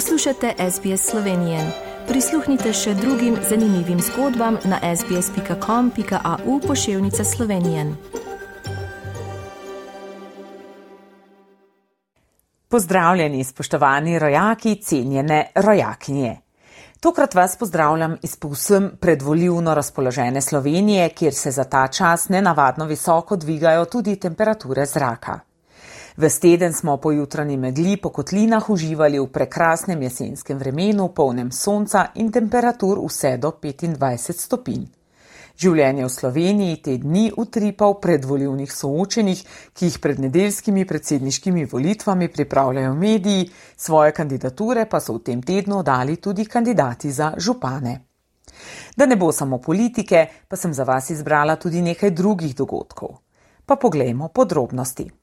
Poslušate SBS Slovenije. Prisluhnite še drugim zanimivim zgodbam na sbsp.com.au pošiljka Slovenije. Pozdravljeni, spoštovani rojaki, cenjene rojakinje. Tokrat vas pozdravljam iz povsem predvoljivno razpoložene Slovenije, kjer se za ta čas nenavadno visoko dvigajo tudi temperature zraka. Ves teden smo po jutranji megli po kotlinah uživali v prekrasnem jesenskem vremenu, polnem sonca in temperatur vse do 25 stopinj. Življenje v Sloveniji te dni utripa v predvoljivnih soočenjih, ki jih pred nedeljskimi predsedniškimi volitvami pripravljajo mediji, svoje kandidature pa so v tem tednu dali tudi kandidati za župane. Da ne bo samo politike, pa sem za vas izbrala tudi nekaj drugih dogodkov. Pa poglejmo podrobnosti.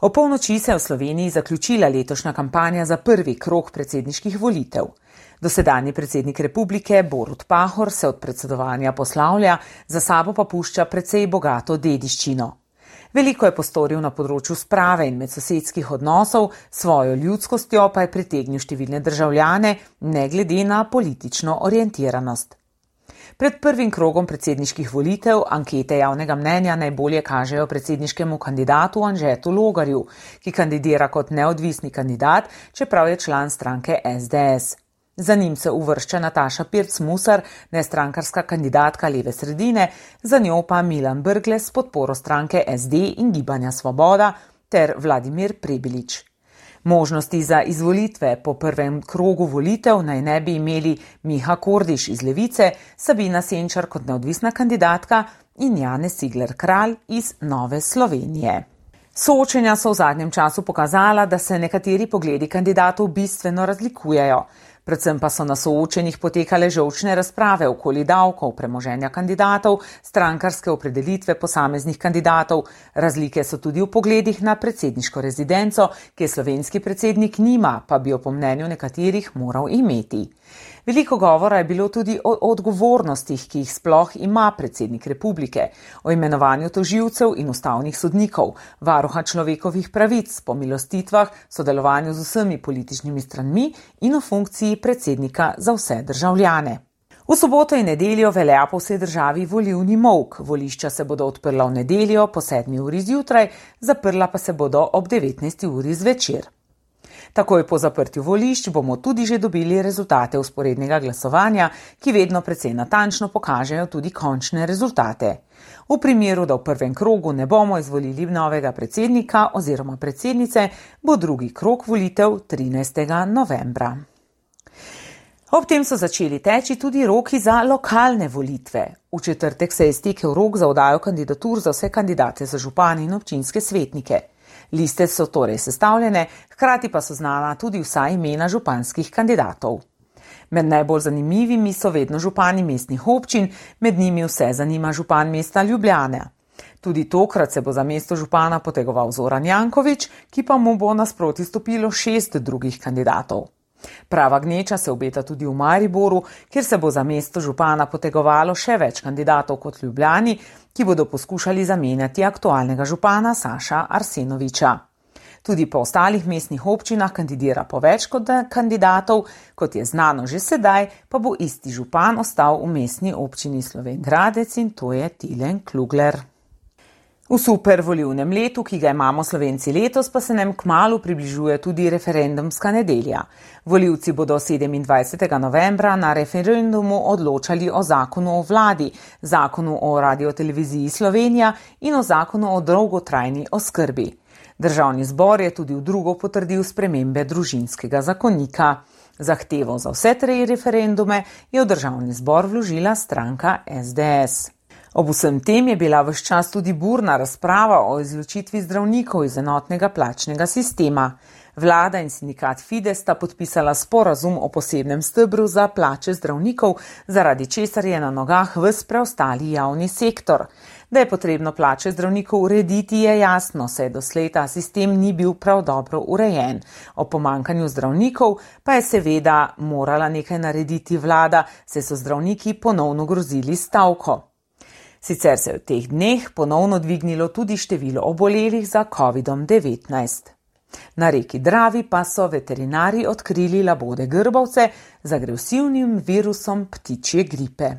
O polnoči se je v Sloveniji zaključila letošnja kampanja za prvi krok predsedniških volitev. Dosedanji predsednik republike Borut Pahor se od predsedovanja poslavlja, za sabo pa pušča precej bogato dediščino. Veliko je postoril na področju sprave in medsosedskih odnosov, svojo ljudskostjo pa je pritegnil številne državljane, ne glede na politično orientiranost. Pred prvim krogom predsedniških volitev ankete javnega mnenja najbolje kažejo predsedniškemu kandidatu Anžetu Logarju, ki kandidira kot neodvisni kandidat, čeprav je član stranke SDS. Za njim se uvršča Nataša Pirc-Musar, nestrankarska kandidatka leve sredine, za njo pa Milan Brgles s podporo stranke SD in Gibanja Svoboda ter Vladimir Prebilič. Možnosti za izvolitve po prvem krogu volitev naj ne bi imeli Miha Kordiš iz Levice, Sabina Senčar kot neodvisna kandidatka in Jane Sigler Kralj iz Nove Slovenije. Soočenja so v zadnjem času pokazala, da se nekateri pogledi kandidatov bistveno razlikujejo. Predvsem pa so na soočenjih potekale žolčne razprave okoli davkov, premoženja kandidatov, strankarske opredelitve posameznih kandidatov. Razlike so tudi v pogledih na predsedniško rezidenco, ki je slovenski predsednik nima, pa bi jo po mnenju nekaterih moral imeti. Veliko govora je bilo tudi o odgovornostih, ki jih sploh ima predsednik republike, o imenovanju toživcev in ustavnih sodnikov, varuha človekovih pravic, pomilostitvah, sodelovanju z vsemi političnimi stranmi in o funkciji predsednika za vse državljane. V soboto in nedeljo velja po vsej državi volivni mok. Volišča se bodo odprla v nedeljo po 7. uri zjutraj, zaprla pa se bodo ob 19. uri zvečer. Takoj po zaprtju volišč bomo tudi že dobili rezultate usporednega glasovanja, ki vedno precej natančno pokažejo tudi končne rezultate. V primeru, da v prvem krogu ne bomo izvolili novega predsednika oziroma predsednice, bo drugi krok volitev 13. novembra. Ob tem so začeli teči tudi roki za lokalne volitve. V četrtek se je stekel rok za odajo kandidatur za vse kandidate za župane in občinske svetnike. Liste so torej sestavljene, hkrati pa so znana tudi vsa imena županskih kandidatov. Med najbolj zanimivimi so vedno župani mestnih občin, med njimi vse zanima župan mesta Ljubljane. Tudi tokrat se bo za mesto župana potegoval Zoran Jankovič, ki pa mu bo nasproti stopilo šest drugih kandidatov. Prava gneča se obeta tudi v Mariboru, kjer se bo za mesto župana potegovalo še več kandidatov kot Ljubljani, ki bodo poskušali zamenjati aktualnega župana Saša Arsenoviča. Tudi po ostalih mestnih občinah kandidira po več kot kandidatov, kot je znano že sedaj, pa bo isti župan ostal v mestni občini Sloven Gradec in to je Tilen Klugler. V super volivnem letu, ki ga imamo slovenci letos, pa se nam kmalo približuje tudi referendumska nedelja. Voljivci bodo 27. novembra na referendumu odločali o zakonu o vladi, zakonu o radioteleviziji Slovenija in o zakonu o dolgotrajni oskrbi. Državni zbor je tudi v drugo potrdil spremembe družinskega zakonika. Zahtevo za vse tri referendume je v državni zbor vložila stranka SDS. Ob vsem tem je bila vse čas tudi burna razprava o izločitvi zdravnikov iz enotnega plačnega sistema. Vlada in sindikat Fides sta podpisala sporazum o posebnem stebru za plače zdravnikov, zaradi česar je na nogah vse preostali javni sektor. Da je potrebno plače zdravnikov urediti, je jasno, saj doslej ta sistem ni bil prav dobro urejen. O pomankanju zdravnikov pa je seveda morala nekaj narediti vlada, saj so zdravniki ponovno grozili stavko. Sicer se je v teh dneh ponovno dvignilo tudi število obolelih za COVID-19. Na reki Dravi pa so veterinari odkrili labode grbavce z agresivnim virusom ptičje gripe.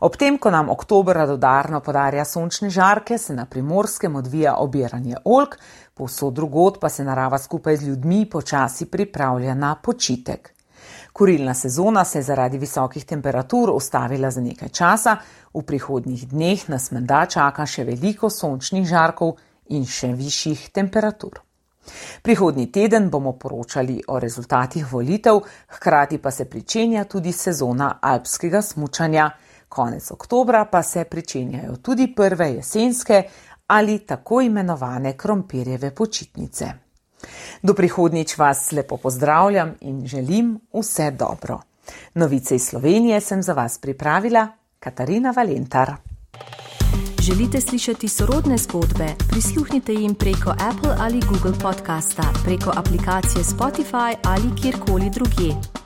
Ob tem, ko nam oktober radodarno podarja sončne žarke, se na primorskem odvija obiranje olk, povsod drugod pa se narava skupaj z ljudmi počasi pripravlja na počitek. Kurilna sezona se je zaradi visokih temperatur ustavila za nekaj časa, v prihodnjih dneh nas menda čaka še veliko sončnih žarkov in še višjih temperatur. Prihodnji teden bomo poročali o rezultatih volitev, hkrati pa se pričenja tudi sezona alpskega smučanja. Konec oktobra pa se pričenjajo tudi prve jesenske ali tako imenovane krompirjeve počitnice. Do prihodnjič vas lepo pozdravljam in želim vse dobro. Novice iz Slovenije sem za vas pripravila Katarina Valentar. Želite slišati sorodne zgodbe? Prisluhnite jim preko Apple ali Google podcasta, preko aplikacije Spotify ali kjerkoli drugje.